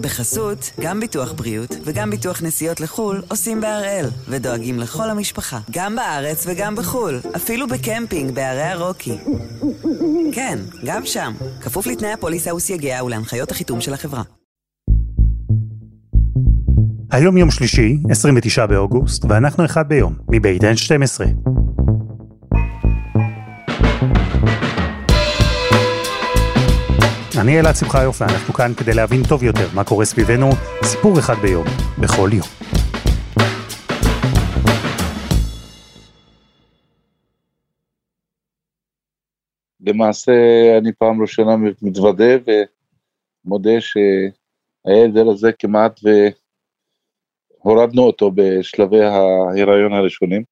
בחסות, גם ביטוח בריאות וגם ביטוח נסיעות לחו"ל עושים בהראל, ודואגים לכל המשפחה, גם בארץ וגם בחו"ל, אפילו בקמפינג בערי הרוקי. כן, גם שם, כפוף לתנאי הפוליסה וסייגיה ולהנחיות החיתום של החברה. היום יום שלישי, 29 באוגוסט, ואנחנו אחד ביום, מבית N12. אני אלעד שמחה יופי, אנחנו כאן כדי להבין טוב יותר מה קורה סביבנו, סיפור אחד ביום, בכל יום. למעשה אני פעם ראשונה מתוודה ומודה שהילד הזה כמעט והורדנו אותו בשלבי ההיריון הראשונים.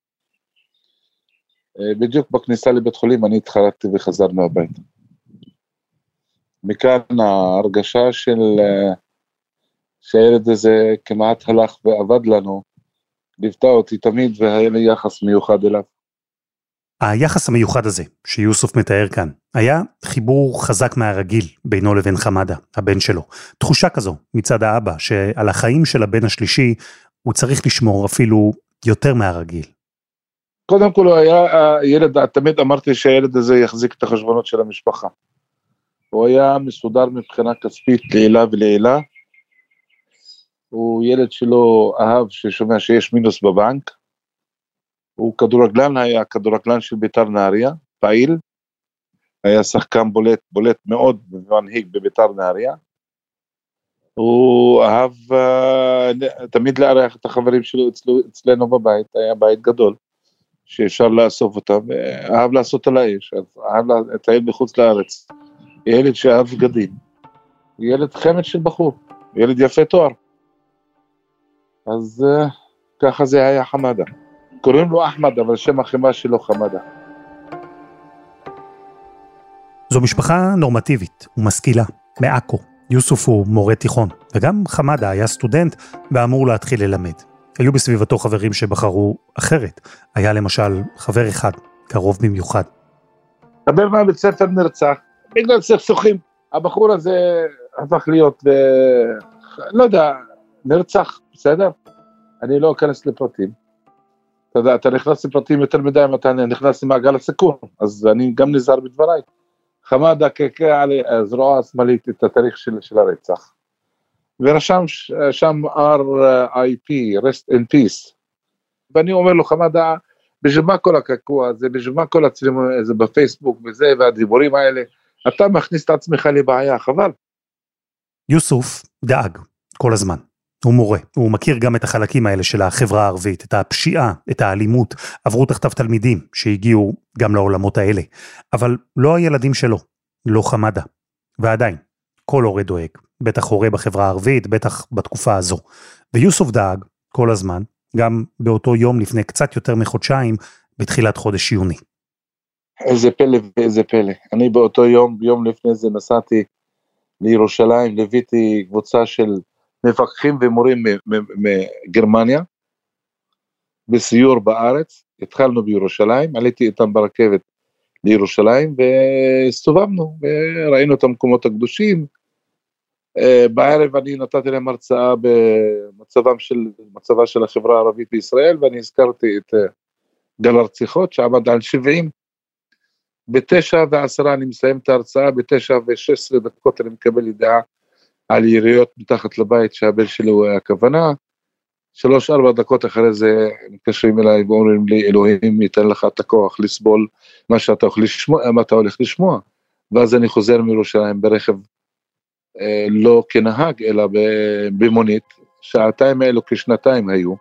בדיוק בכניסה לבית חולים אני התחרטתי וחזרנו הביתה. מכאן ההרגשה של שהילד הזה כמעט הלך ואבד לנו, ליוותה אותי תמיד והיה לי יחס מיוחד אליו. היחס המיוחד הזה שיוסוף מתאר כאן, היה חיבור חזק מהרגיל בינו לבין חמדה, הבן שלו. תחושה כזו מצד האבא, שעל החיים של הבן השלישי הוא צריך לשמור אפילו יותר מהרגיל. קודם כל הוא היה ילד, תמיד אמרתי שהילד הזה יחזיק את החשבונות של המשפחה. הוא היה מסודר מבחינה כספית לעילה ולעילה. הוא ילד שלא אהב ששומע שיש מינוס בבנק. הוא כדורגלן, היה כדורגלן של ביתר נהריה, פעיל. היה שחקן בולט, בולט מאוד ומנהיג בביתר נהריה. הוא אהב uh, תמיד לארח את החברים שלו אצלו, אצלנו בבית, היה בית גדול, שאפשר לאסוף אותם, אהב לעשות על האש, אהב לטייל מחוץ לארץ. ילד שאהב בגדים, ילד חמד של בחור, ילד יפה תואר. אז uh, ככה זה היה חמדה. קוראים לו אחמד, אבל שם החימה שלו חמדה. זו משפחה נורמטיבית ומשכילה, מעכו. יוסוף הוא מורה תיכון, וגם חמדה היה סטודנט ואמור להתחיל ללמד. היו בסביבתו חברים שבחרו אחרת. היה למשל חבר אחד, קרוב במיוחד. חבר מהבית ספר נרצח, בגלל סכסוכים. הבחור הזה הפך להיות, לא יודע, נרצח, בסדר? אני לא אכנס לפרטים. אתה יודע, אתה נכנס לפרטים יותר מדי אם אתה נכנס למעגל הסיכון, אז אני גם נזהר בדבריי. חמדה קקה על הזרוע השמאלית את התאריך של, של הרצח. ורשם שם RIP, rest in peace. ואני אומר לו, חמדה, בשביל מה כל הקעקוע הזה, בשביל מה כל הצילום הזה בפייסבוק וזה, והדיבורים האלה, אתה מכניס את עצמך לבעיה, חבל. יוסוף דאג כל הזמן. הוא מורה, הוא מכיר גם את החלקים האלה של החברה הערבית, את הפשיעה, את האלימות, עברו תחתיו תלמידים שהגיעו גם לעולמות האלה. אבל לא הילדים שלו, לא חמדה. ועדיין, כל הורה דואג, בטח הורה בחברה הערבית, בטח בתקופה הזו. ויוסוף דאג כל הזמן, גם באותו יום לפני קצת יותר מחודשיים, בתחילת חודש יוני. איזה פלא ואיזה פלא. אני באותו יום, יום לפני זה נסעתי לירושלים, ליוויתי קבוצה של מפקחים ומורים מגרמניה, בסיור בארץ, התחלנו בירושלים, עליתי איתם ברכבת לירושלים והסתובבנו וראינו את המקומות הקדושים. אה, בערב אני נתתי להם הרצאה במצבם של, מצבה של החברה הערבית בישראל ואני הזכרתי את אה, גל הרציחות שעמד על 70 בתשע ועשרה אני מסיים את ההרצאה, בתשע ושש עשרה דקות אני מקבל ידיעה על יריות מתחת לבית שהבן שלי הוא הכוונה. שלוש ארבע דקות אחרי זה מתקשרים אליי ואומרים לי אלוהים ייתן לך את הכוח לסבול מה שאתה הולך לשמוע, מה אתה הולך לשמוע. ואז אני חוזר מירושלים ברכב אה, לא כנהג אלא במונית, שעתיים האלו כשנתיים היו.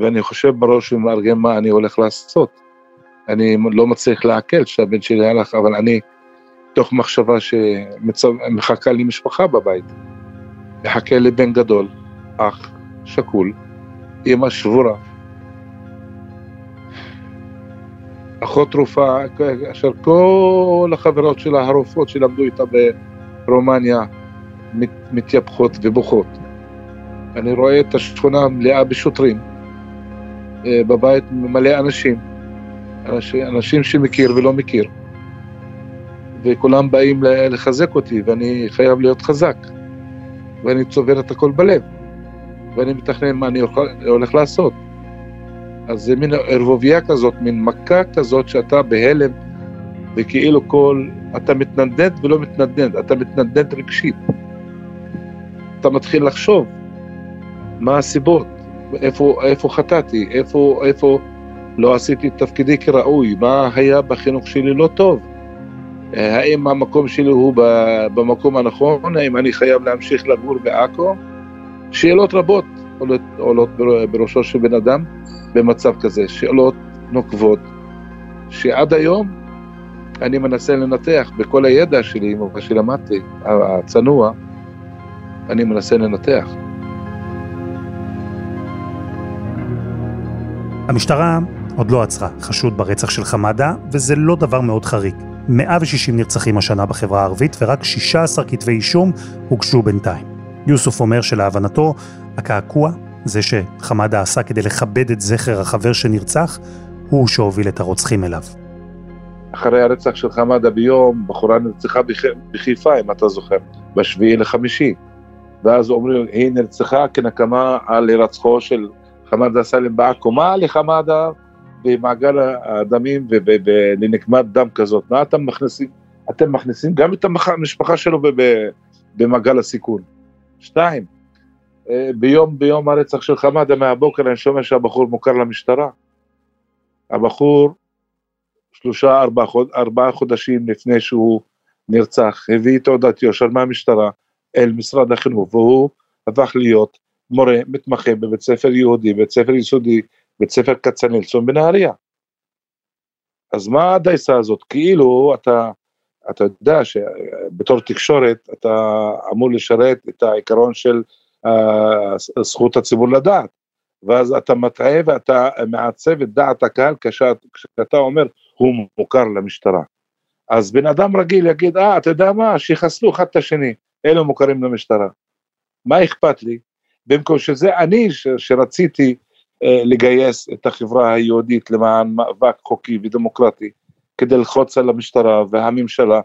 ואני חושב בראש ומארגן מה אני הולך לעשות. אני לא מצליח לעכל שהבן שלי הלך, אבל אני, תוך מחשבה שמחכה לי משפחה בבית. מחכה לי בן גדול, אח, שקול, אמא שבורה. אחות תרופה, אשר כל החברות שלה, הרופאות שלמדו איתה ברומניה, מת, מתייפחות ובוכות. אני רואה את השכונה מלאה בשוטרים, אה, בבית מלא אנשים. אנשים שמכיר ולא מכיר. וכולם באים לחזק אותי, ואני חייב להיות חזק. ואני צובר את הכל בלב, ואני מתכנן מה אני הולך לעשות. אז זה מין ערבוביה כזאת, מין מכה כזאת שאתה בהלם, וכאילו כל, אתה מתנדנד ולא מתנדנד, אתה מתנדנד רגשית. אתה מתחיל לחשוב מה הסיבות, איפה, איפה חטאתי, איפה, איפה לא עשיתי את תפקידי כראוי, מה היה בחינוך שלי לא טוב, האם המקום שלי הוא במקום הנכון, האם אני חייב להמשיך לגור בעכו, שאלות רבות עולות, עולות בראשו של בן אדם במצב כזה, שאלות נוקבות, שעד היום אני מנסה לנתח בכל הידע שלי, מה שלמדתי, הצנוע, אני מנסה לנתח. המשטרה עוד לא עצרה חשוד ברצח של חמאדה, וזה לא דבר מאוד חריג. 160 נרצחים השנה בחברה הערבית, ורק 16 כתבי אישום הוגשו בינתיים. יוסוף אומר שלהבנתו, הקעקוע, זה שחמאדה עשה כדי לכבד את זכר החבר שנרצח, הוא שהוביל את הרוצחים אליו. אחרי הרצח של חמאדה ביום, בחורה נרצחה בחיפה, אם אתה זוכר, בשביעי לחמישי. ואז אומרים, היא נרצחה כנקמה על הירצחו של חמאדה סאלם בעכו. מה לחמאדה במעגל הדמים ולנקמת דם כזאת? מה אתם מכניסים? אתם מכניסים גם את המשפחה שלו במעגל הסיכון. שתיים, אה, ביום, ביום הרצח של חמאדה מהבוקר אני שומע שהבחור מוכר למשטרה. הבחור שלושה, ארבעה חוד, ארבע חודשים לפני שהוא נרצח, הביא תעודת יושר מהמשטרה אל משרד החינוך, והוא הפך להיות מורה מתמחה בבית ספר יהודי, בית ספר יסודי, בית ספר כצנלסון בנהריה. אז מה הדייסה הזאת? כאילו אתה, אתה יודע שבתור תקשורת אתה אמור לשרת את העיקרון של uh, זכות הציבור לדעת, ואז אתה מטעה ואתה מעצב את דעת הקהל כשאתה אומר הוא מוכר למשטרה. אז בן אדם רגיל יגיד, אה, אתה יודע מה, שיחסלו אחד את השני, אלו מוכרים למשטרה. מה אכפת לי? במקום שזה אני שרציתי לגייס את החברה היהודית למען מאבק חוקי ודמוקרטי, כדי ללחוץ על המשטרה והממשלה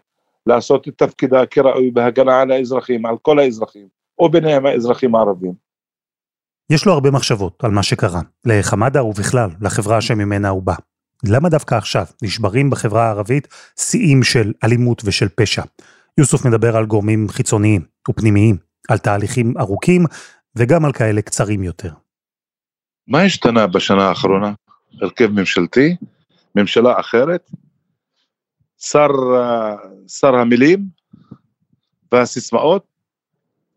לעשות את תפקידה כראוי בהגנה על האזרחים, על כל האזרחים, או ביניהם האזרחים הערבים. יש לו הרבה מחשבות על מה שקרה, לחמאדה ובכלל, לחברה שממנה הוא בא. למה דווקא עכשיו נשברים בחברה הערבית שיאים של אלימות ושל פשע? יוסוף מדבר על גורמים חיצוניים ופנימיים, על תהליכים ארוכים וגם על כאלה קצרים יותר. מה השתנה בשנה האחרונה? הרכב ממשלתי, ממשלה אחרת, שר, שר המילים והסיסמאות,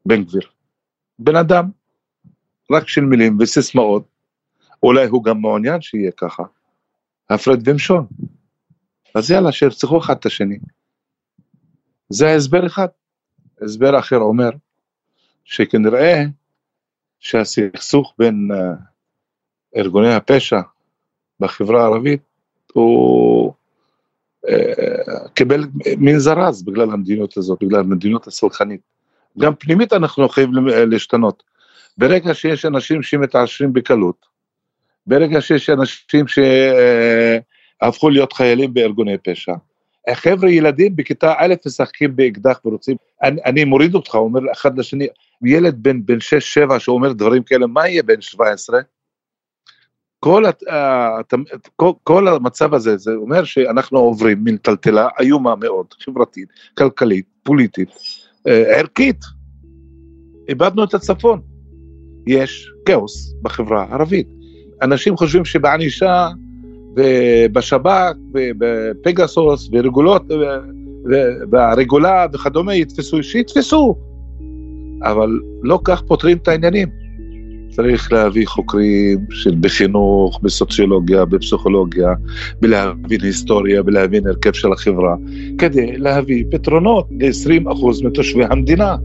בן גביר. בן אדם, רק של מילים וסיסמאות, אולי הוא גם מעוניין שיהיה ככה. הפרד ומשול. אז יאללה, שירצחו אחד את השני. זה הסבר אחד. הסבר אחר אומר שכנראה שהסכסוך בין uh, ארגוני הפשע בחברה הערבית הוא uh, קיבל מין זרז בגלל המדיניות הזאת, בגלל המדיניות הסלחנית. גם פנימית אנחנו חייבים להשתנות. ברגע שיש אנשים שמתעשרים בקלות, ברגע שיש אנשים שהפכו להיות חיילים בארגוני פשע. חבר'ה, ילדים בכיתה א' משחקים באקדח ורוצים, אני, אני מוריד אותך, אומר אחד לשני, ילד בן 6-7 שאומר דברים כאלה, מה יהיה בן 17? כל, כל, כל המצב הזה, זה אומר שאנחנו עוברים מין טלטלה איומה מאוד, חברתית, כלכלית, פוליטית, אה, ערכית. איבדנו את הצפון. יש כאוס בחברה הערבית. אנשים חושבים שבענישה ובשב"כ ובפגסוס ורגולות והרגולה וכדומה יתפסו, שיתפסו, אבל לא כך פותרים את העניינים. צריך להביא חוקרים של בחינוך, בסוציולוגיה, בפסיכולוגיה, בלהבין היסטוריה, בלהבין הרכב של החברה, כדי להביא פתרונות ל-20% מתושבי המדינה.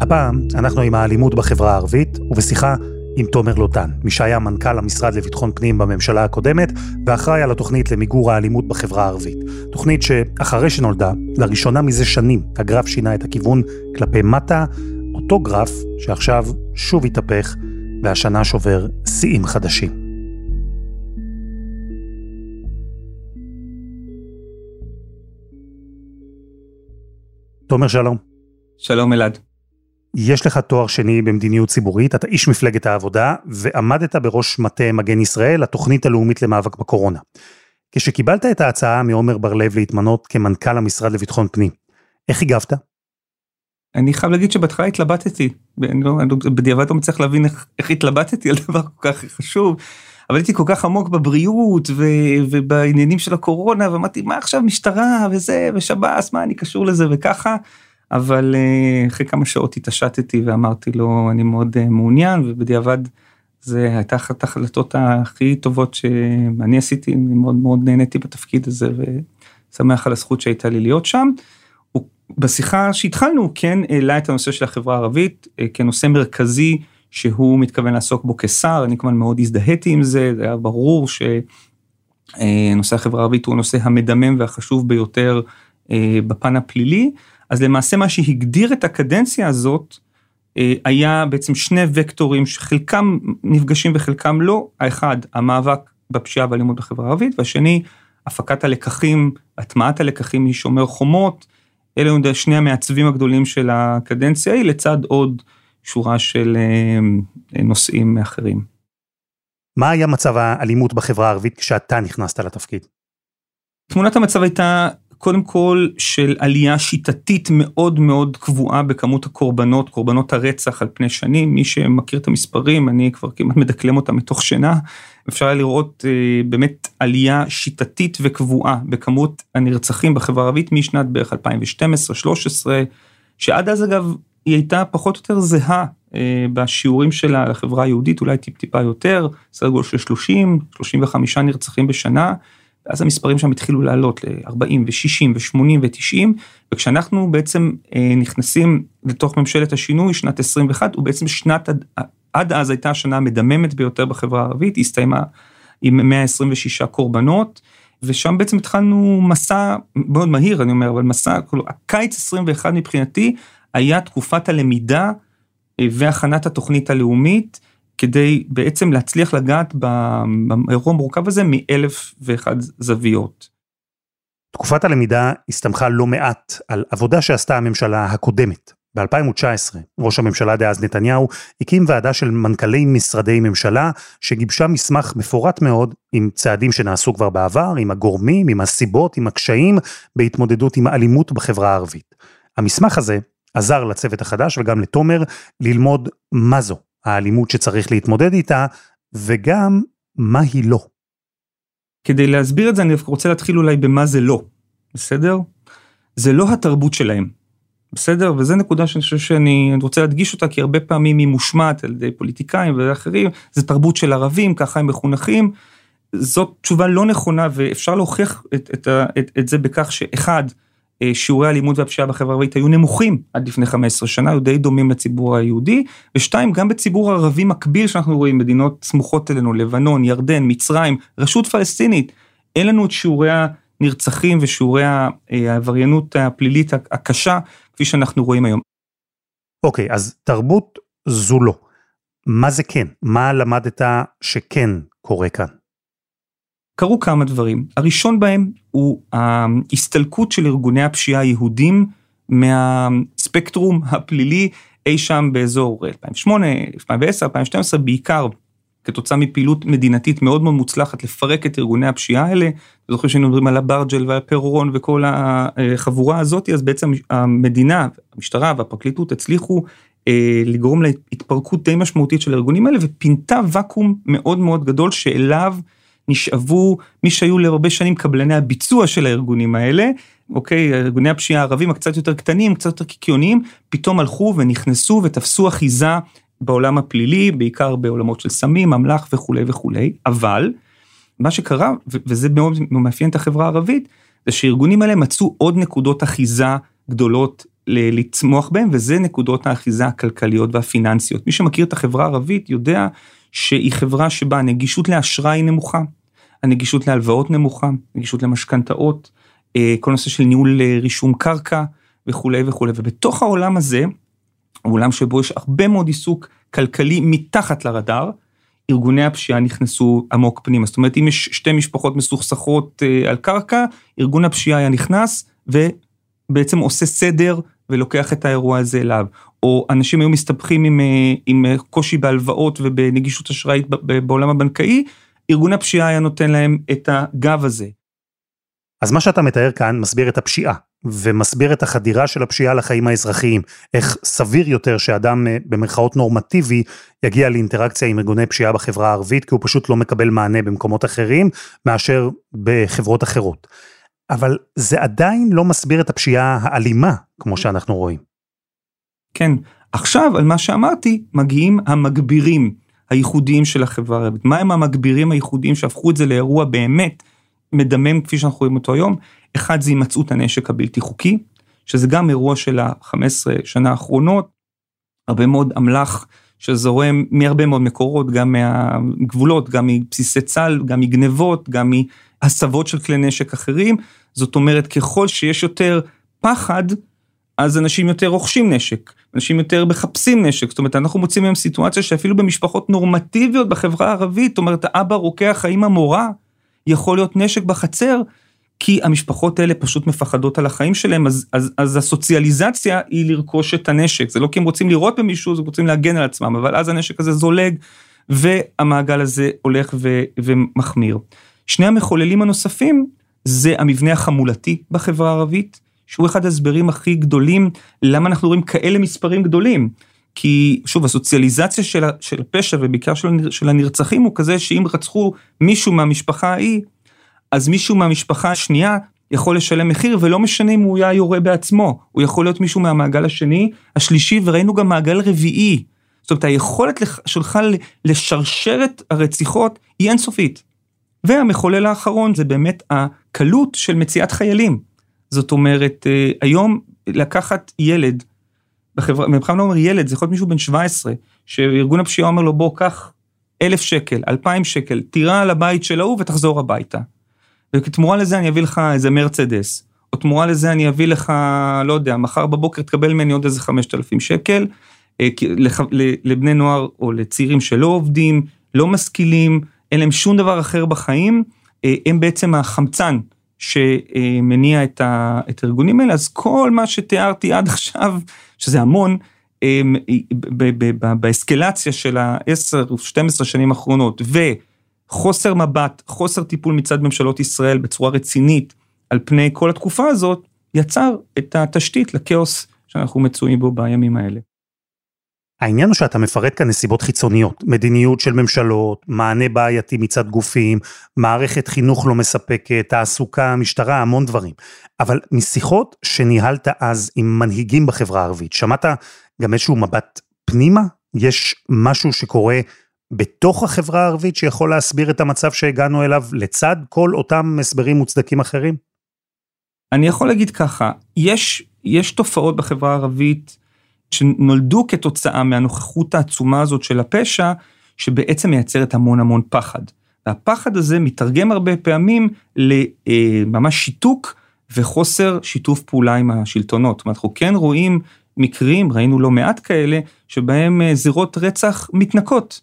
הפעם אנחנו עם האלימות בחברה הערבית, ובשיחה עם תומר לוטן, מי שהיה מנכ"ל המשרד לביטחון פנים בממשלה הקודמת, ואחראי על התוכנית למיגור האלימות בחברה הערבית. תוכנית שאחרי שנולדה, לראשונה מזה שנים, הגרף שינה את הכיוון כלפי מטה, אותו גרף שעכשיו שוב התהפך, והשנה שובר שיאים חדשים. תומר שלום. שלום אלעד. יש לך תואר שני במדיניות ציבורית, אתה איש מפלגת העבודה, ועמדת בראש מטה מגן ישראל, התוכנית הלאומית למאבק בקורונה. כשקיבלת את ההצעה מעומר בר-לב להתמנות כמנכ"ל המשרד לביטחון פנים, איך הגבת? אני חייב להגיד שבהתחלה התלבטתי, לא, בדיעבד לא מצליח להבין איך, איך התלבטתי על דבר כל כך חשוב, אבל הייתי כל כך עמוק בבריאות ו, ובעניינים של הקורונה, ואמרתי, מה עכשיו משטרה וזה, ושב"ס, מה אני קשור לזה וככה, אבל אה, אחרי כמה שעות התעשתתי ואמרתי לו, אני מאוד אה, מעוניין, ובדיעבד זה הייתה אחת ההחלטות הכי טובות שאני עשיתי, אני מאוד מאוד נהניתי בתפקיד הזה, ושמח על הזכות שהייתה לי להיות שם. בשיחה שהתחלנו כן העלה את הנושא של החברה הערבית אה, כנושא מרכזי שהוא מתכוון לעסוק בו כשר, אני כמובן מאוד הזדהיתי עם זה, זה היה ברור שנושא החברה הערבית הוא הנושא המדמם והחשוב ביותר בפן הפלילי, אז למעשה מה שהגדיר את הקדנציה הזאת אה, היה בעצם שני וקטורים שחלקם נפגשים וחלקם לא, האחד המאבק בפשיעה ואלימות בחברה הערבית והשני הפקת הלקחים, הטמעת הלקחים משומר חומות, אלה היו שני המעצבים הגדולים של הקדנציה היא לצד עוד שורה של אה, נושאים אחרים. מה היה מצב האלימות בחברה הערבית כשאתה נכנסת לתפקיד? תמונת המצב הייתה קודם כל של עלייה שיטתית מאוד מאוד קבועה בכמות הקורבנות, קורבנות הרצח על פני שנים, מי שמכיר את המספרים, אני כבר כמעט מדקלם אותם מתוך שינה, אפשר לראות אה, באמת עלייה שיטתית וקבועה בכמות הנרצחים בחברה הערבית משנת בערך 2012-2013, שעד אז אגב היא הייתה פחות או יותר זהה אה, בשיעורים שלה לחברה היהודית, אולי טיפ טיפה יותר, סדר גודל של 30, 35 נרצחים בשנה. ואז המספרים שם התחילו לעלות ל-40 ו-60 ו-80 ו-90, וכשאנחנו בעצם אה, נכנסים לתוך ממשלת השינוי, שנת 21, ובעצם שנת, עד, עד אז הייתה השנה המדממת ביותר בחברה הערבית, היא הסתיימה עם 126 קורבנות, ושם בעצם התחלנו מסע מאוד מהיר, אני אומר, אבל מסע, כאילו, הקיץ 21 מבחינתי היה תקופת הלמידה אה, והכנת התוכנית הלאומית, כדי בעצם להצליח לגעת באירוע המורכב הזה מאלף ואחד זוויות. תקופת הלמידה הסתמכה לא מעט על עבודה שעשתה הממשלה הקודמת. ב-2019, ראש הממשלה דאז נתניהו הקים ועדה של מנכ"לי משרדי ממשלה שגיבשה מסמך מפורט מאוד עם צעדים שנעשו כבר בעבר, עם הגורמים, עם הסיבות, עם הקשיים בהתמודדות עם האלימות בחברה הערבית. המסמך הזה עזר לצוות החדש וגם לתומר ללמוד מה זו האלימות שצריך להתמודד איתה, וגם מה היא לא. כדי להסביר את זה אני רוצה להתחיל אולי במה זה לא, בסדר? זה לא התרבות שלהם, בסדר? וזו נקודה שאני חושב שאני רוצה להדגיש אותה, כי הרבה פעמים היא מושמעת על ידי פוליטיקאים ואחרים, זה תרבות של ערבים, ככה הם מחונכים. זאת תשובה לא נכונה ואפשר להוכיח את, את, את, את זה בכך שאחד, שיעורי האלימות והפשיעה בחברה הערבית היו נמוכים עד לפני 15 שנה, היו די דומים לציבור היהודי, ושתיים, גם בציבור הערבי מקביל שאנחנו רואים, מדינות סמוכות אלינו, לבנון, ירדן, מצרים, רשות פלסטינית, אין לנו את שיעורי הנרצחים ושיעורי אה, העבריינות הפלילית הקשה, כפי שאנחנו רואים היום. אוקיי, okay, אז תרבות זו לא. מה זה כן? מה למדת שכן קורה כאן? קרו כמה דברים. הראשון בהם הוא ההסתלקות של ארגוני הפשיעה היהודים מהספקטרום הפלילי אי שם באזור 2008, 2010, 2012, בעיקר כתוצאה מפעילות מדינתית מאוד מאוד מוצלחת לפרק את ארגוני הפשיעה האלה. אני זוכר שהיינו מדברים על הברג'ל והפרורון וכל החבורה הזאת, אז בעצם המדינה, המשטרה והפרקליטות הצליחו אה, לגרום להתפרקות די משמעותית של הארגונים האלה ופינתה ואקום מאוד מאוד גדול שאליו נשאבו מי שהיו להרבה שנים קבלני הביצוע של הארגונים האלה, אוקיי, ארגוני הפשיעה הערבים הקצת יותר קטנים, קצת יותר קיקיוניים, פתאום הלכו ונכנסו ותפסו אחיזה בעולם הפלילי, בעיקר בעולמות של סמים, אמל"ח וכולי וכולי, אבל מה שקרה, וזה מאוד מאפיין את החברה הערבית, זה שארגונים האלה מצאו עוד נקודות אחיזה גדולות לצמוח בהם, וזה נקודות האחיזה הכלכליות והפיננסיות. מי שמכיר את החברה הערבית יודע שהיא חברה שבה הנגישות לאשראי נמוכה, הנגישות להלוואות נמוכה, נגישות למשכנתאות, אה, כל נושא של ניהול אה, רישום קרקע וכולי וכולי, ובתוך העולם הזה, העולם שבו יש הרבה מאוד עיסוק כלכלי מתחת לרדאר, ארגוני הפשיעה נכנסו עמוק פנימה. זאת אומרת, אם יש שתי משפחות מסוכסכות אה, על קרקע, ארגון הפשיעה היה נכנס ובעצם עושה סדר ולוקח את האירוע הזה אליו, או אנשים היו מסתבכים עם, עם קושי בהלוואות ובנגישות אשראית בעולם הבנקאי, ארגון הפשיעה היה נותן להם את הגב הזה. אז מה שאתה מתאר כאן מסביר את הפשיעה, ומסביר את החדירה של הפשיעה לחיים האזרחיים. איך סביר יותר שאדם אה, במרכאות נורמטיבי יגיע לאינטראקציה עם ארגוני פשיעה בחברה הערבית, כי הוא פשוט לא מקבל מענה במקומות אחרים, מאשר בחברות אחרות. אבל זה עדיין לא מסביר את הפשיעה האלימה, כמו שאנחנו רואים. כן, עכשיו על מה שאמרתי, מגיעים המגבירים הייחודיים של החברה הערבית. מהם המגבירים הייחודיים שהפכו את זה לאירוע באמת מדמם כפי שאנחנו רואים אותו היום? אחד זה הימצאות הנשק הבלתי חוקי, שזה גם אירוע של ה-15 שנה האחרונות, הרבה מאוד אמל"ח שזורם מהרבה מאוד מקורות, גם מהגבולות, גם מבסיסי צה"ל, גם מגנבות, גם מהסבות של כלי נשק אחרים. זאת אומרת, ככל שיש יותר פחד, אז אנשים יותר רוכשים נשק, אנשים יותר מחפשים נשק, זאת אומרת, אנחנו מוצאים היום סיטואציה שאפילו במשפחות נורמטיביות בחברה הערבית, זאת אומרת, האבא רוקח, האמא מורה, יכול להיות נשק בחצר, כי המשפחות האלה פשוט מפחדות על החיים שלהם, אז, אז, אז הסוציאליזציה היא לרכוש את הנשק, זה לא כי הם רוצים לירות במישהו, זה רוצים להגן על עצמם, אבל אז הנשק הזה זולג, והמעגל הזה הולך ו, ומחמיר. שני המחוללים הנוספים זה המבנה החמולתי בחברה הערבית, שהוא אחד ההסברים הכי גדולים, למה אנחנו רואים כאלה מספרים גדולים. כי שוב, הסוציאליזציה של, של הפשע ובעיקר של, של הנרצחים הוא כזה שאם רצחו מישהו מהמשפחה ההיא, אז מישהו מהמשפחה השנייה יכול לשלם מחיר ולא משנה אם הוא היה יורה בעצמו, הוא יכול להיות מישהו מהמעגל השני, השלישי וראינו גם מעגל רביעי. זאת אומרת היכולת שלך לשרשר את הרציחות היא אינסופית. והמחולל האחרון זה באמת הקלות של מציאת חיילים. זאת אומרת אה, היום לקחת ילד, בחברה, מבחינה לא אומר ילד, זה יכול להיות מישהו בן 17, שארגון הפשיעה אומר לו בוא קח אלף שקל, אלפיים שקל, תירה על הבית של ההוא ותחזור הביתה. וכתמורה לזה אני אביא לך איזה מרצדס, או תמורה לזה אני אביא לך, לא יודע, מחר בבוקר תקבל ממני עוד איזה 5,000 שקל, אה, לבני נוער או לצעירים שלא עובדים, לא משכילים, אין להם שום דבר אחר בחיים, אה, הם בעצם החמצן שמניע את, הארגונים האלה, אז כל מה שתיארתי עד עכשיו, שזה המון, אה, באסקלציה של ה-10-12 שנים האחרונות, ו... חוסר מבט, חוסר טיפול מצד ממשלות ישראל בצורה רצינית על פני כל התקופה הזאת, יצר את התשתית לכאוס שאנחנו מצויים בו בימים האלה. העניין הוא שאתה מפרט כאן נסיבות חיצוניות, מדיניות של ממשלות, מענה בעייתי מצד גופים, מערכת חינוך לא מספקת, תעסוקה, משטרה, המון דברים. אבל משיחות שניהלת אז עם מנהיגים בחברה הערבית, שמעת גם איזשהו מבט פנימה? יש משהו שקורה בתוך החברה הערבית שיכול להסביר את המצב שהגענו אליו לצד כל אותם הסברים מוצדקים אחרים? אני יכול להגיד ככה, יש, יש תופעות בחברה הערבית שנולדו כתוצאה מהנוכחות העצומה הזאת של הפשע, שבעצם מייצרת המון המון פחד. והפחד הזה מתרגם הרבה פעמים לממש אה, שיתוק וחוסר שיתוף פעולה עם השלטונות. זאת אומרת, אנחנו כן רואים מקרים, ראינו לא מעט כאלה, שבהם אה, זירות רצח מתנקות.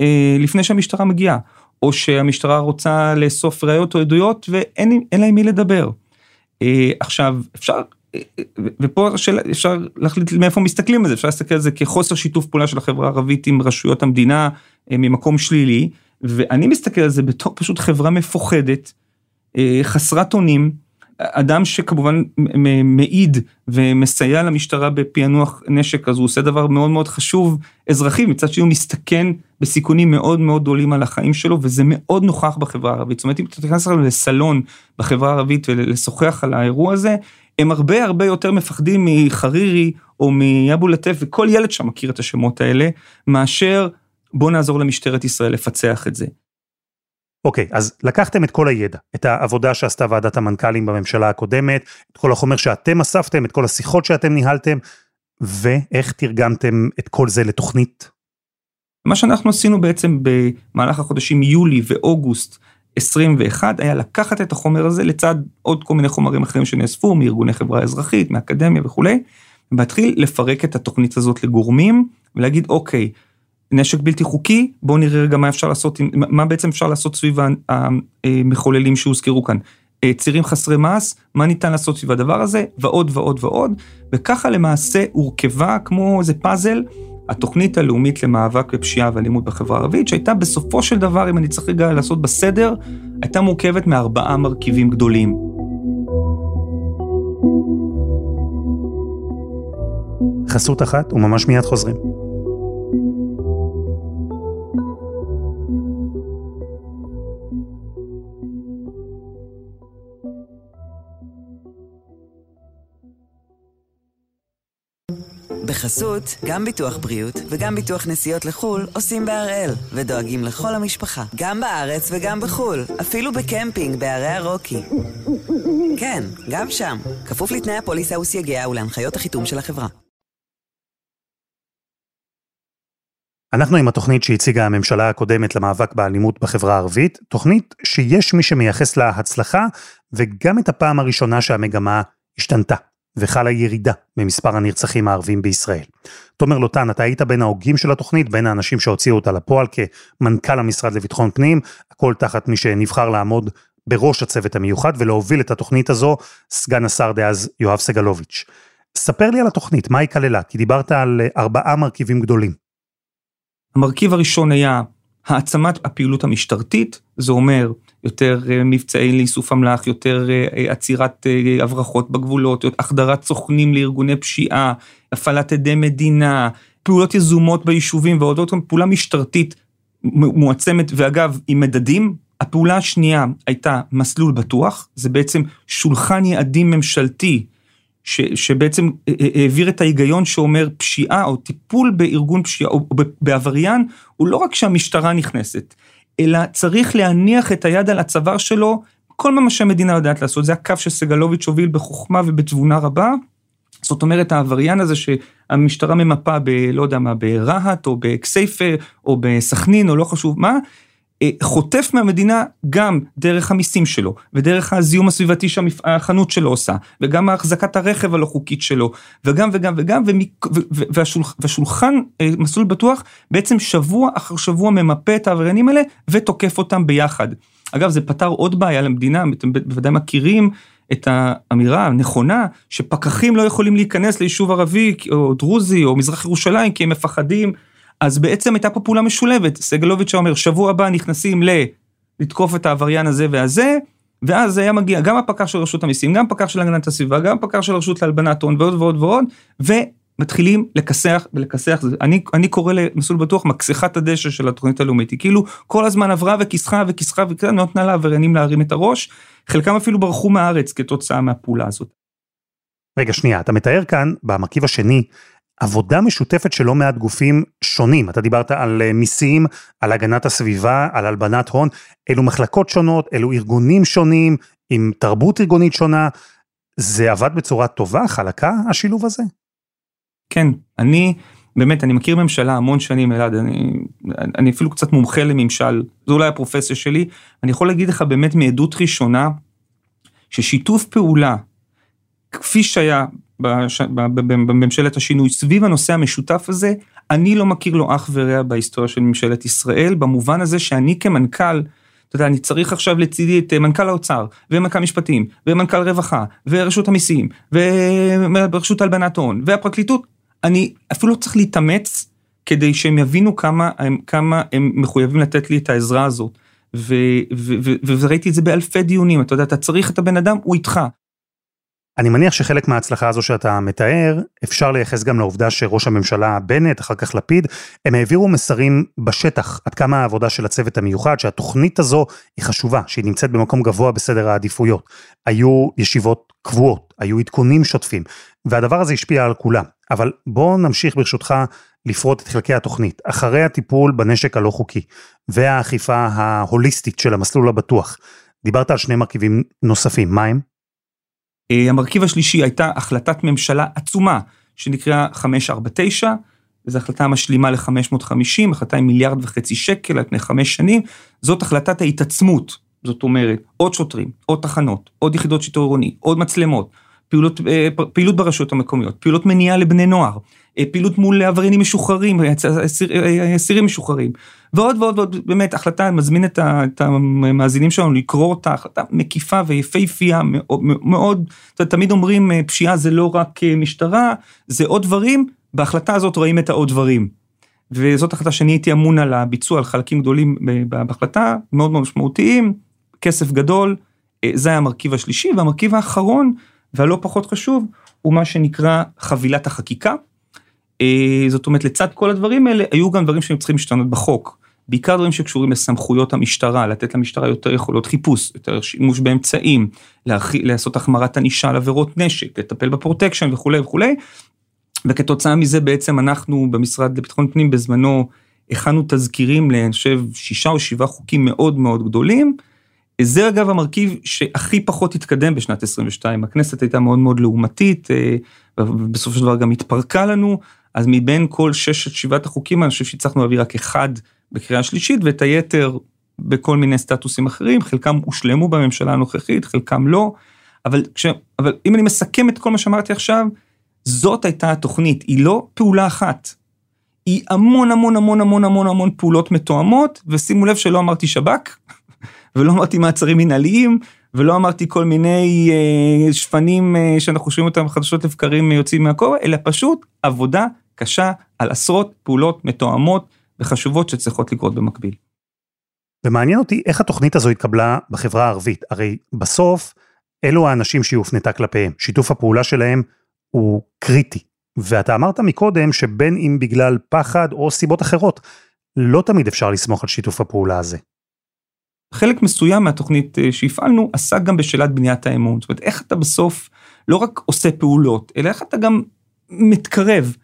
אה, לפני שהמשטרה מגיעה, או שהמשטרה רוצה לאסוף ראיות או עדויות ואין להם מי לדבר. עכשיו, אפשר, ופה השאלה, אפשר להחליט מאיפה מסתכלים על זה, אפשר להסתכל על זה כחוסר שיתוף פעולה של החברה הערבית עם רשויות המדינה ממקום שלילי, ואני מסתכל על זה בתור פשוט חברה מפוחדת, חסרת אונים, אדם שכמובן מעיד ומסייע למשטרה בפענוח נשק אז הוא עושה דבר מאוד מאוד חשוב אזרחי מצד שני הוא מסתכן בסיכונים מאוד מאוד גדולים על החיים שלו וזה מאוד נוכח בחברה הערבית. זאת אומרת אם אתה תיכנס לסלון בחברה הערבית ולשוחח על האירוע הזה הם הרבה הרבה יותר מפחדים מחרירי או מאבו לטף וכל ילד שם מכיר את השמות האלה מאשר בוא נעזור למשטרת ישראל לפצח את זה. אוקיי, אז לקחתם את כל הידע, את העבודה שעשתה ועדת המנכ"לים בממשלה הקודמת, את כל החומר שאתם אספתם, את כל השיחות שאתם ניהלתם, ואיך תרגמתם את כל זה לתוכנית? מה שאנחנו עשינו בעצם במהלך החודשים יולי ואוגוסט 21 היה לקחת את החומר הזה לצד עוד כל מיני חומרים אחרים שנאספו מארגוני חברה אזרחית, מאקדמיה וכולי, ולהתחיל לפרק את התוכנית הזאת לגורמים ולהגיד אוקיי, נשק בלתי חוקי, בואו נראה רגע מה אפשר לעשות, מה בעצם אפשר לעשות סביב המחוללים שהוזכרו כאן. צירים חסרי מס, מה ניתן לעשות סביב הדבר הזה, ועוד ועוד ועוד, וככה למעשה הורכבה כמו איזה פאזל, התוכנית הלאומית למאבק בפשיעה ואלימות בחברה הערבית, שהייתה בסופו של דבר, אם אני צריך רגע לעשות בסדר, הייתה מורכבת מארבעה מרכיבים גדולים. חסות אחת וממש מיד חוזרים. בחסות, גם ביטוח בריאות וגם ביטוח נסיעות לחו"ל עושים בהראל, ודואגים לכל המשפחה, גם בארץ וגם בחו"ל, אפילו בקמפינג בערי הרוקי. כן, גם שם, כפוף לתנאי הפוליסה וסייגיה ולהנחיות החיתום של החברה. אנחנו עם התוכנית שהציגה הממשלה הקודמת למאבק באלימות בחברה הערבית, תוכנית שיש מי שמייחס לה הצלחה, וגם את הפעם הראשונה שהמגמה השתנתה. וחלה ירידה במספר הנרצחים הערבים בישראל. תומר לוטן, אתה היית בין ההוגים של התוכנית, בין האנשים שהוציאו אותה לפועל כמנכ"ל המשרד לביטחון פנים, הכל תחת מי שנבחר לעמוד בראש הצוות המיוחד ולהוביל את התוכנית הזו, סגן השר דאז יואב סגלוביץ'. ספר לי על התוכנית, מה היא כללה? כי דיברת על ארבעה מרכיבים גדולים. המרכיב הראשון היה העצמת הפעילות המשטרתית, זה אומר יותר אה, מבצעי לאיסוף אמל"ח, יותר אה, אה, עצירת הברחות בגבולות, החדרת סוכנים לארגוני פשיעה, הפעלת עדי מדינה, פעולות יזומות ביישובים ועוד עוד פעולה משטרתית מועצמת, ואגב, עם מדדים. הפעולה השנייה הייתה מסלול בטוח, זה בעצם שולחן יעדים ממשלתי ש, שבעצם העביר את ההיגיון שאומר פשיעה או טיפול בארגון פשיעה או בעבריין, הוא לא רק שהמשטרה נכנסת, אלא צריך להניח את היד על הצוואר שלו, כל מה שהמדינה יודעת לעשות, זה הקו שסגלוביץ' הוביל בחוכמה ובתבונה רבה. זאת אומרת, העבריין הזה שהמשטרה ממפה ב... לא יודע מה, ברהט או בכסייפה או בסכנין או לא חשוב מה, חוטף מהמדינה גם דרך המיסים שלו, ודרך הזיהום הסביבתי שהחנות שלו עושה, וגם החזקת הרכב הלא חוקית שלו, וגם וגם וגם, והשולח, והשולחן אה, מסלול בטוח בעצם שבוע אחר שבוע ממפה את העבריינים האלה ותוקף אותם ביחד. אגב, זה פתר עוד בעיה למדינה, אתם בוודאי מכירים את האמירה הנכונה שפקחים לא יכולים להיכנס ליישוב ערבי או דרוזי או מזרח ירושלים כי הם מפחדים אז בעצם הייתה פה פעולה משולבת, סגלוביץ' אומר, שבוע הבא נכנסים ל... לתקוף את העבריין הזה והזה, ואז היה מגיע גם הפקח של רשות המיסים, גם פקח של הגנת הסביבה, גם פקח של רשות להלבנת הון ועוד ועוד ועוד, ומתחילים לכסח ולכסח, אני, אני קורא למסלול בטוח מכסחת הדשא של התוכנית הלאומית, היא כאילו כל הזמן עברה וכיסחה וכיסחה וכאלה, נותנה לעבריינים להרים את הראש, חלקם אפילו ברחו מהארץ כתוצאה מהפעולה הזאת. רגע שנייה, אתה מתאר כאן במרכיב השני עבודה משותפת של לא מעט גופים שונים. אתה דיברת על אה, מיסים, על הגנת הסביבה, על הלבנת הון. אלו מחלקות שונות, אלו ארגונים שונים, עם תרבות ארגונית שונה. זה עבד בצורה טובה, חלקה, השילוב הזה? כן, אני, באמת, אני מכיר ממשלה המון שנים, אלעד, אני, אני אפילו קצת מומחה לממשל, זו אולי הפרופסיה שלי. אני יכול להגיד לך באמת מעדות ראשונה, ששיתוף פעולה, כפי שהיה בממשלת השינוי סביב הנושא המשותף הזה, אני לא מכיר לו אח ורע בהיסטוריה של ממשלת ישראל, במובן הזה שאני כמנכ"ל, אתה יודע, אני צריך עכשיו לצידי את מנכ"ל האוצר, ומנכ"ל משפטים, ומנכ"ל רווחה, ורשות המיסים, ורשות הלבנת הון, והפרקליטות, אני אפילו לא צריך להתאמץ כדי שהם יבינו כמה הם, כמה הם מחויבים לתת לי את העזרה הזאת. וראיתי את זה באלפי דיונים, אתה יודע, אתה צריך את הבן אדם, הוא איתך. אני מניח שחלק מההצלחה הזו שאתה מתאר, אפשר לייחס גם לעובדה שראש הממשלה בנט, אחר כך לפיד, הם העבירו מסרים בשטח, עד כמה העבודה של הצוות המיוחד, שהתוכנית הזו היא חשובה, שהיא נמצאת במקום גבוה בסדר העדיפויות. היו ישיבות קבועות, היו עדכונים שוטפים, והדבר הזה השפיע על כולם. אבל בואו נמשיך ברשותך לפרוט את חלקי התוכנית. אחרי הטיפול בנשק הלא חוקי, והאכיפה ההוליסטית של המסלול הבטוח, דיברת על שני מרכיבים נוספים, מה הם? אה, המרכיב השלישי הייתה החלטת ממשלה עצומה שנקראה 549, זו החלטה משלימה ל-550, החלטה עם מיליארד וחצי שקל על פני חמש שנים, זאת החלטת ההתעצמות, זאת אומרת, עוד שוטרים, עוד תחנות, עוד יחידות שיטור עירוני, עוד מצלמות, פעילות, אה, פעילות ברשויות המקומיות, פעילות מניעה לבני נוער, אה, פעילות מול עבריינים משוחררים, אסירים משוחררים, ועוד ועוד ועוד, באמת החלטה, אני מזמין את, את המאזינים שלנו לקרוא אותה, החלטה מקיפה ויפהפייה מאוד, מאוד, תמיד אומרים פשיעה זה לא רק משטרה, זה עוד דברים, בהחלטה הזאת רואים את העוד דברים. וזאת החלטה שאני הייתי אמון על הביצוע, על חלקים גדולים בהחלטה, מאוד מאוד משמעותיים, כסף גדול, זה היה המרכיב השלישי, והמרכיב האחרון, והלא פחות חשוב, הוא מה שנקרא חבילת החקיקה. אה, זאת אומרת, לצד כל הדברים האלה, היו גם דברים שהם צריכים להשתנות בחוק. בעיקר דברים שקשורים לסמכויות המשטרה, לתת למשטרה יותר יכולות חיפוש, יותר שימוש באמצעים, להכ... לעשות החמרת ענישה על עבירות נשק, לטפל בפרוטקשן וכולי וכולי. וכתוצאה מזה בעצם אנחנו במשרד לביטחון פנים בזמנו הכנו תזכירים חושב שישה או שבעה חוקים מאוד מאוד גדולים. זה אגב המרכיב שהכי פחות התקדם בשנת 22, הכנסת הייתה מאוד מאוד לעומתית, אה, ובסופו של דבר גם התפרקה לנו, אז מבין כל ששת שבעת החוקים אני חושב שהצלחנו להביא רק אחד בקריאה שלישית ואת היתר בכל מיני סטטוסים אחרים, חלקם הושלמו בממשלה הנוכחית, חלקם לא, אבל, כש, אבל אם אני מסכם את כל מה שאמרתי עכשיו, זאת הייתה התוכנית, היא לא פעולה אחת. היא המון המון המון המון המון המון פעולות מתואמות, ושימו לב שלא אמרתי שב"כ, ולא אמרתי מעצרים מנהליים, ולא אמרתי כל מיני אה, שפנים אה, שאנחנו חושבים אותם חדשות לבקרים יוצאים מהכובע, אלא פשוט עבודה קשה על עשרות פעולות מתואמות וחשובות שצריכות לקרות במקביל. ומעניין אותי איך התוכנית הזו התקבלה בחברה הערבית, הרי בסוף אלו האנשים שהיא הופנתה כלפיהם, שיתוף הפעולה שלהם הוא קריטי. ואתה אמרת מקודם שבין אם בגלל פחד או סיבות אחרות, לא תמיד אפשר לסמוך על שיתוף הפעולה הזה. חלק מסוים מהתוכנית אה, שהפעלנו עסק גם בשאלת בניית האמון. זאת אומרת, איך אתה בסוף לא רק עושה פעולות, אלא איך אתה גם מתקרב.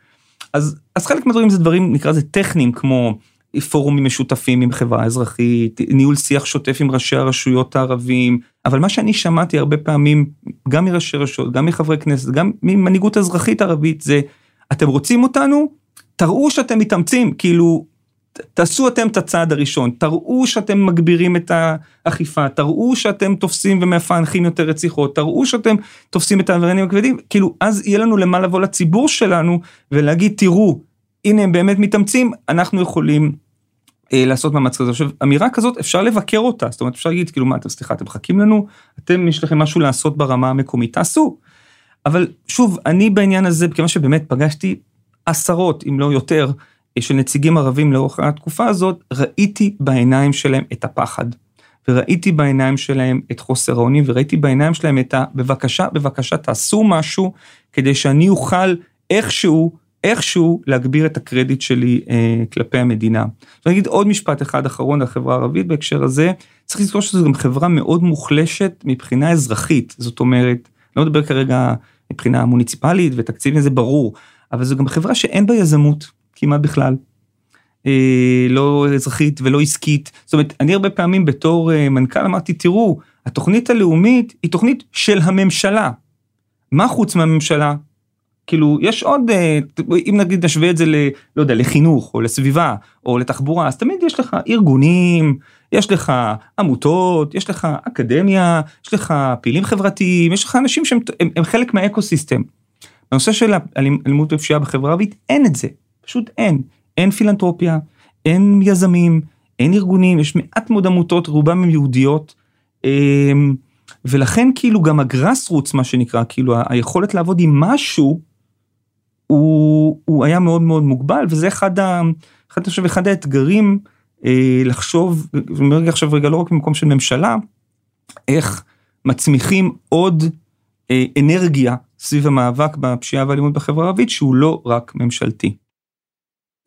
אז, אז חלק מהדברים זה דברים, נקרא לזה טכניים, כמו פורומים משותפים עם חברה אזרחית, ניהול שיח שוטף עם ראשי הרשויות הערבים, אבל מה שאני שמעתי הרבה פעמים, גם מראשי רשויות, גם מחברי כנסת, גם ממנהיגות אזרחית ערבית, זה, אתם רוצים אותנו? תראו שאתם מתאמצים, כאילו, תעשו אתם את הצעד הראשון, תראו שאתם מגבירים את האכיפה, תראו שאתם תופסים ומפענחים יותר רציחות, תראו שאתם תופסים את העבריינים הכבדים, כאילו, אז יהיה לנו למה לבוא לציבור שלנו ולהגיד, תראו, הנה הם באמת מתאמצים, אנחנו יכולים אה, לעשות מאמץ כזה. עכשיו, אמירה כזאת אפשר לבקר אותה, זאת אומרת אפשר להגיד כאילו מה אתם סליחה אתם מחכים לנו, אתם יש לכם משהו לעשות ברמה המקומית, תעשו. אבל שוב, אני בעניין הזה, כיוון שבאמת פגשתי עשרות אם לא יותר של נציגים ערבים לאורך התקופה הזאת, ראיתי בעיניים שלהם את הפחד. וראיתי בעיניים שלהם את חוסר האונים, וראיתי בעיניים שלהם את ה... בבקשה, בבקשה, תעשו משהו, כדי שאני אוכל איכשהו איכשהו להגביר את הקרדיט שלי אה, כלפי המדינה. אני אגיד עוד משפט אחד אחרון לחברה הערבית בהקשר הזה, צריך לזכור שזו גם חברה מאוד מוחלשת מבחינה אזרחית, זאת אומרת, לא מדבר כרגע מבחינה מוניציפלית ותקציבים זה ברור, אבל זו גם חברה שאין בה יזמות כמעט בכלל. אה, לא אזרחית ולא עסקית, זאת אומרת, אני הרבה פעמים בתור אה, מנכ"ל אמרתי, תראו, התוכנית הלאומית היא תוכנית של הממשלה. מה חוץ מהממשלה? כאילו יש עוד אה, אם נגיד נשווה את זה ל... לא יודע לחינוך או לסביבה או לתחבורה אז תמיד יש לך ארגונים יש לך עמותות יש לך אקדמיה יש לך פעילים חברתיים יש לך אנשים שהם הם, הם חלק מהאקו סיסטם. בנושא של אלימות ופשיעה בחברה הערבית אין את זה פשוט אין אין פילנטרופיה אין יזמים אין ארגונים יש מעט מאוד עמותות רובם הם יהודיות. אמ, ולכן כאילו גם הגראס רוץ מה שנקרא כאילו היכולת לעבוד עם משהו הוא, הוא היה מאוד מאוד מוגבל וזה אחד, ה, אחד, חושב, אחד האתגרים אה, לחשוב, אני אומר עכשיו רגע לא רק במקום של ממשלה, איך מצמיחים עוד אה, אנרגיה סביב המאבק בפשיעה והאלימות בחברה הערבית שהוא לא רק ממשלתי.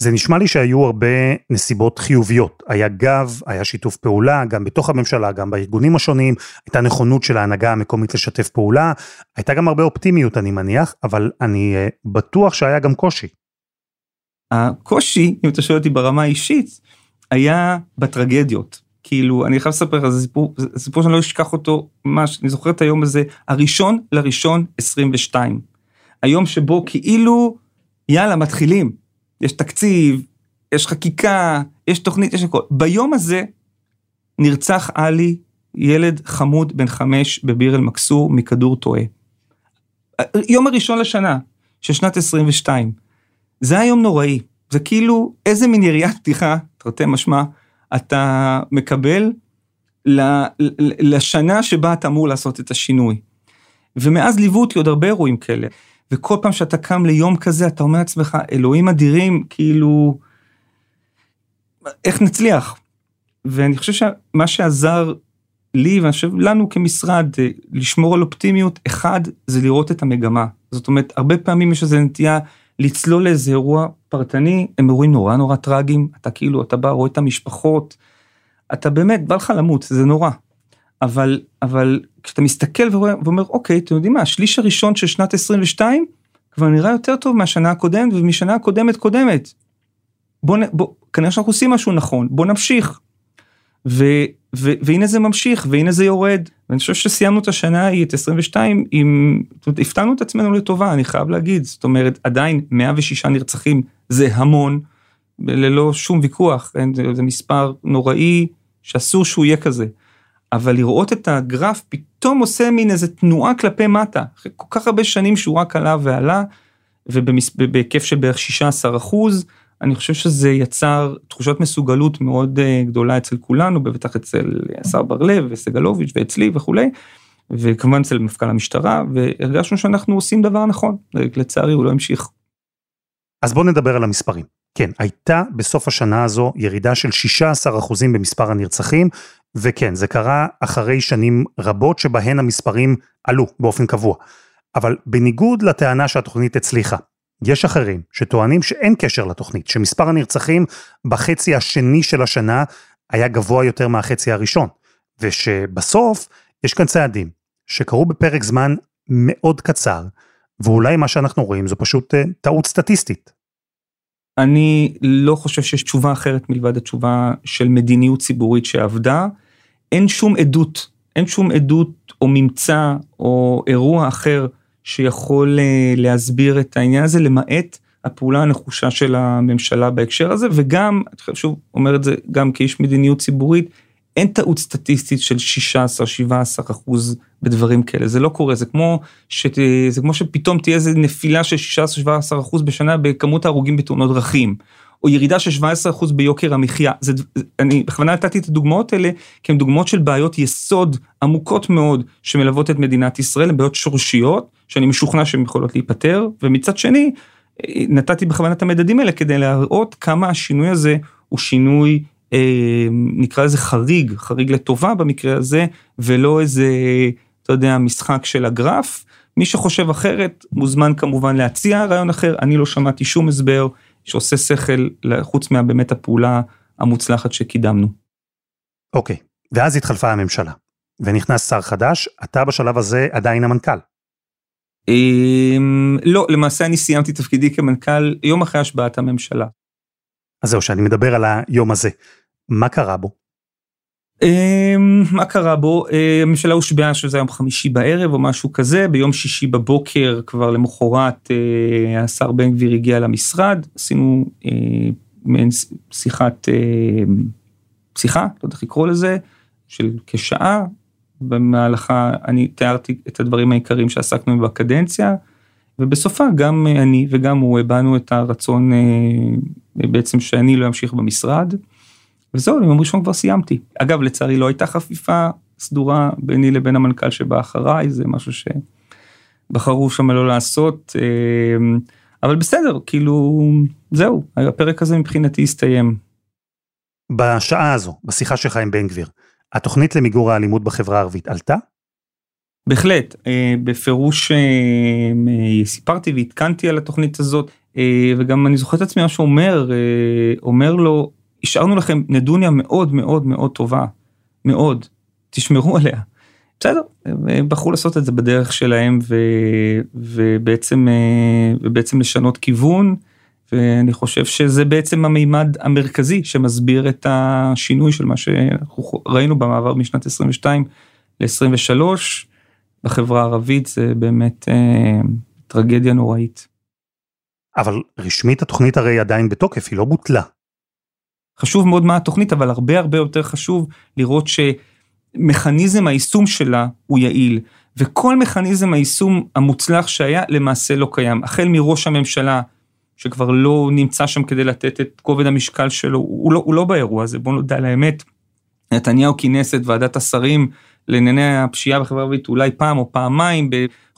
זה נשמע לי שהיו הרבה נסיבות חיוביות. היה גב, היה שיתוף פעולה, גם בתוך הממשלה, גם בארגונים השונים, הייתה נכונות של ההנהגה המקומית לשתף פעולה, הייתה גם הרבה אופטימיות אני מניח, אבל אני uh, בטוח שהיה גם קושי. הקושי, אם אתה שואל אותי ברמה האישית, היה בטרגדיות. כאילו, אני חייב לספר לך, זה סיפור, סיפור שאני לא אשכח אותו, ממש, אני זוכר את היום הזה, הראשון לראשון 22. היום שבו כאילו, יאללה, מתחילים. יש תקציב, יש חקיקה, יש תוכנית, יש הכל. ביום הזה נרצח עלי, ילד חמוד בן חמש בביר אל מכסור מכדור טועה. יום הראשון לשנה של שנת 22, זה היה יום נוראי, זה כאילו איזה מין יריית פתיחה, תרתי משמע, אתה מקבל לשנה שבה אתה אמור לעשות את השינוי. ומאז ליוו אותי עוד הרבה אירועים כאלה. וכל פעם שאתה קם ליום כזה, אתה אומר לעצמך, אלוהים אדירים, כאילו, איך נצליח? ואני חושב שמה שעזר לי, ואני חושב לנו כמשרד, אה, לשמור על אופטימיות, אחד, זה לראות את המגמה. זאת אומרת, הרבה פעמים יש איזו נטייה לצלול לאיזה אירוע פרטני, הם אירועים נורא נורא טראגיים, אתה כאילו, אתה בא, רואה את המשפחות, אתה באמת, בא לך למות, זה נורא. אבל, אבל כשאתה מסתכל ורואה, ואומר, אוקיי, אתם יודעים מה, השליש הראשון של שנת 22 כבר נראה יותר טוב מהשנה הקודמת ומשנה הקודמת קודמת. בוא, בוא, כנראה שאנחנו עושים משהו נכון, בוא נמשיך. ו, ו, והנה זה ממשיך, והנה זה יורד. ואני חושב שסיימנו את השנה ההיא, את 22, עם, הפתענו את עצמנו לטובה, אני חייב להגיד. זאת אומרת, עדיין 106 נרצחים זה המון, ללא שום ויכוח, כן? זה, זה מספר נוראי שאסור שהוא יהיה כזה. אבל לראות את הגרף פתאום עושה מין איזה תנועה כלפי מטה, אחרי כל כך הרבה שנים שהוא רק עלה ועלה, ובהיקף של בערך 16 אחוז, אני חושב שזה יצר תחושת מסוגלות מאוד אה, גדולה אצל כולנו, בטח אצל השר בר לב וסגלוביץ' ואצלי וכולי, וכמובן אצל מפכ"ל המשטרה, והרגשנו שאנחנו עושים דבר נכון, לצערי הוא לא המשיך. אז בואו נדבר על המספרים. כן, הייתה בסוף השנה הזו ירידה של 16% במספר הנרצחים, וכן, זה קרה אחרי שנים רבות שבהן המספרים עלו באופן קבוע. אבל בניגוד לטענה שהתוכנית הצליחה, יש אחרים שטוענים שאין קשר לתוכנית, שמספר הנרצחים בחצי השני של השנה היה גבוה יותר מהחצי הראשון, ושבסוף יש כאן צעדים שקרו בפרק זמן מאוד קצר, ואולי מה שאנחנו רואים זו פשוט uh, טעות סטטיסטית. אני לא חושב שיש תשובה אחרת מלבד התשובה של מדיניות ציבורית שעבדה. אין שום עדות, אין שום עדות או ממצא או אירוע אחר שיכול אה, להסביר את העניין הזה, למעט הפעולה הנחושה של הממשלה בהקשר הזה, וגם, אני שוב אומר את זה גם כאיש מדיניות ציבורית, אין טעות סטטיסטית של 16-17 אחוז בדברים כאלה, זה לא קורה, זה כמו, שת, זה כמו שפתאום תהיה איזה נפילה של 16-17 אחוז בשנה בכמות ההרוגים בתאונות דרכים, או ירידה של 17 אחוז ביוקר המחיה. זה, אני בכוונה נתתי את הדוגמאות האלה, כי הן דוגמאות של בעיות יסוד עמוקות מאוד שמלוות את מדינת ישראל, הן בעיות שורשיות, שאני משוכנע שהן יכולות להיפתר, ומצד שני, נתתי בכוונה את המדדים האלה כדי להראות כמה השינוי הזה הוא שינוי אה, נקרא לזה חריג, חריג לטובה במקרה הזה, ולא איזה, אתה יודע, משחק של הגרף. מי שחושב אחרת מוזמן כמובן להציע רעיון אחר, אני לא שמעתי שום הסבר שעושה שכל חוץ מהבאמת הפעולה המוצלחת שקידמנו. אוקיי, ואז התחלפה הממשלה, ונכנס שר חדש, אתה בשלב הזה עדיין המנכ"ל. אמ, לא, למעשה אני סיימתי תפקידי כמנכ"ל יום אחרי השבעת הממשלה. אז זהו, שאני מדבר על היום הזה. מה קרה בו? אמ, מה קרה בו? אה, הממשלה הושבעה שזה היום חמישי בערב או משהו כזה, ביום שישי בבוקר כבר למחרת אה, השר בן גביר הגיע למשרד, עשינו אה, מעין שיחת, שיחה, לא יודע איך לקרוא לזה, של כשעה, במהלכה אני תיארתי את הדברים העיקריים שעסקנו בקדנציה, ובסופה גם אני וגם הוא הבענו את הרצון בעצם שאני לא אמשיך במשרד. וזהו, יום ראשון כבר סיימתי. אגב, לצערי לא הייתה חפיפה סדורה ביני לבין המנכ"ל שבא אחריי, זה משהו שבחרו שם לא לעשות, אה, אבל בסדר, כאילו, זהו, הפרק הזה מבחינתי הסתיים. בשעה הזו, בשיחה שלך עם בן גביר, התוכנית למיגור האלימות בחברה הערבית עלתה? בהחלט, אה, בפירוש אה, סיפרתי ועדכנתי על התוכנית הזאת, וגם אני זוכר את עצמי מה שהוא אומר, אומר לו, השארנו לכם נדוניה מאוד מאוד מאוד טובה, מאוד, תשמרו עליה. בסדר, הם בחרו לעשות את זה בדרך שלהם ו, ובעצם, אה, ובעצם לשנות כיוון, ואני חושב שזה בעצם המימד המרכזי שמסביר את השינוי של מה שאנחנו ראינו במעבר משנת 22 ל-23 בחברה הערבית, זה באמת אה, טרגדיה נוראית. אבל רשמית התוכנית הרי עדיין בתוקף, היא לא בוטלה. חשוב מאוד מה התוכנית, אבל הרבה הרבה יותר חשוב לראות שמכניזם היישום שלה הוא יעיל. וכל מכניזם היישום המוצלח שהיה למעשה לא קיים. החל מראש הממשלה, שכבר לא נמצא שם כדי לתת את כובד המשקל שלו, הוא לא, הוא לא באירוע הזה, בואו נדע על האמת. נתניהו כינס את ועדת השרים לענייני הפשיעה בחברה הערבית אולי פעם או פעמיים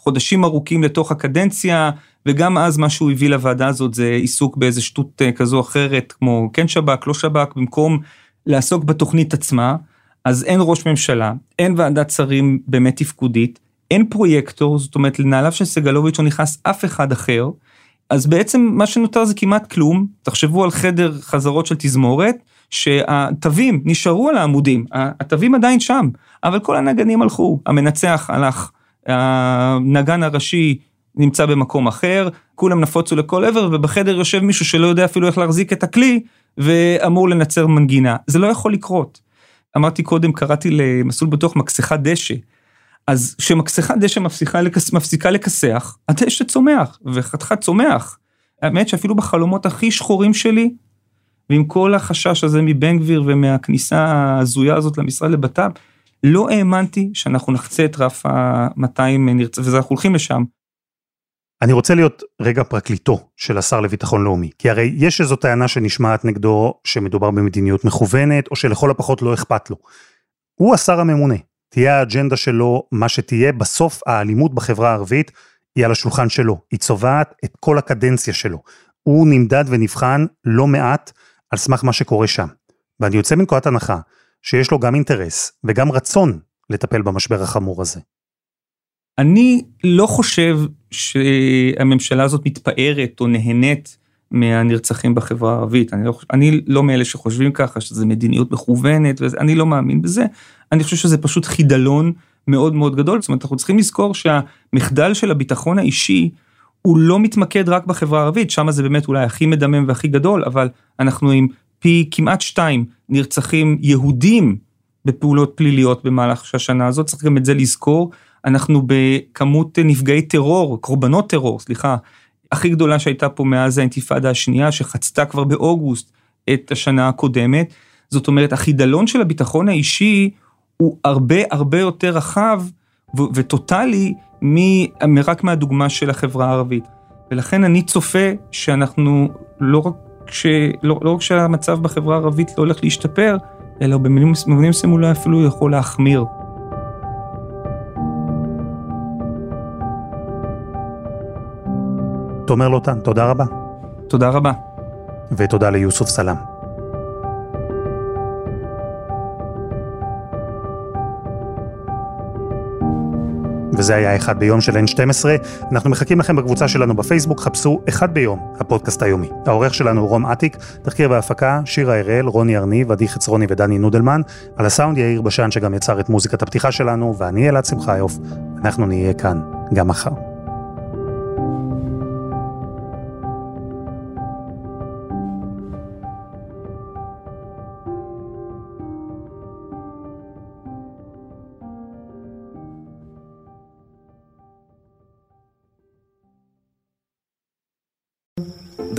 בחודשים ארוכים לתוך הקדנציה, וגם אז מה שהוא הביא לוועדה הזאת זה עיסוק באיזה שטות אה, כזו או אחרת, כמו כן שב"כ, לא שב"כ, במקום לעסוק בתוכנית עצמה, אז אין ראש ממשלה, אין ועדת שרים באמת תפקודית, אין פרויקטור, זאת אומרת לנעליו של סגלוביץ' לא נכנס אף אחד אחר, אז בעצם מה שנותר זה כמעט כלום, תחשבו על חדר חזרות של תזמורת, שהתווים נשארו על העמודים, התווים עדיין שם, אבל כל הנגנים הלכו, המנצח הלך, הנגן הראשי נמצא במקום אחר, כולם נפוצו לכל עבר ובחדר יושב מישהו שלא יודע אפילו איך להחזיק את הכלי ואמור לנצר מנגינה, זה לא יכול לקרות. אמרתי קודם, קראתי למסלול בטוח מכסחת דשא. אז כשמכסחת דשא מפסיקה, לכס, מפסיקה לכסח, הדשא צומח, וחתיכת צומח. האמת שאפילו בחלומות הכי שחורים שלי, ועם כל החשש הזה מבן גביר ומהכניסה ההזויה הזאת למשרד לבט"פ, לא האמנתי שאנחנו נחצה את רף ה-200 נרצה, ואנחנו הולכים לשם. אני רוצה להיות רגע פרקליטו של השר לביטחון לאומי, כי הרי יש איזו טענה שנשמעת נגדו שמדובר במדיניות מכוונת, או שלכל הפחות לא אכפת לו. הוא השר הממונה, תהיה האג'נדה שלו מה שתהיה, בסוף האלימות בחברה הערבית היא על השולחן שלו, היא צובעת את כל הקדנציה שלו. הוא נמדד ונבחן לא מעט על סמך מה שקורה שם. ואני יוצא מנקודת הנחה שיש לו גם אינטרס וגם רצון לטפל במשבר החמור הזה. אני לא חושב שהממשלה הזאת מתפארת או נהנית מהנרצחים בחברה הערבית. אני לא, אני לא מאלה שחושבים ככה, שזה מדיניות מכוונת, ואני לא מאמין בזה. אני חושב שזה פשוט חידלון מאוד מאוד גדול. זאת אומרת, אנחנו צריכים לזכור שהמחדל של הביטחון האישי, הוא לא מתמקד רק בחברה הערבית, שם זה באמת אולי הכי מדמם והכי גדול, אבל אנחנו עם פי כמעט שתיים נרצחים יהודים בפעולות פליליות במהלך השנה הזאת, צריך גם את זה לזכור. אנחנו בכמות נפגעי טרור, קורבנות טרור, סליחה, הכי גדולה שהייתה פה מאז האינתיפאדה השנייה, שחצתה כבר באוגוסט את השנה הקודמת. זאת אומרת, החידלון של הביטחון האישי הוא הרבה הרבה יותר רחב וטוטאלי רק מהדוגמה של החברה הערבית. ולכן אני צופה שאנחנו לא רק, ש... לא, לא רק שהמצב בחברה הערבית לא הולך להשתפר, אלא במובנים מסוימים אולי אפילו יכול להחמיר. תומר לוטן, תודה רבה. תודה רבה. ותודה ליוסוף סלאם. וזה היה אחד ביום של N12. אנחנו מחכים לכם בקבוצה שלנו בפייסבוק, חפשו אחד ביום, הפודקאסט היומי. העורך שלנו הוא רום אטיק, תחקיר והפקה, שירה הראל, רוני ארניב, עדי חצרוני ודני נודלמן. על הסאונד יאיר בשן שגם יצר את מוזיקת הפתיחה שלנו, ואני אלעד שמחיוף. אנחנו נהיה כאן גם מחר.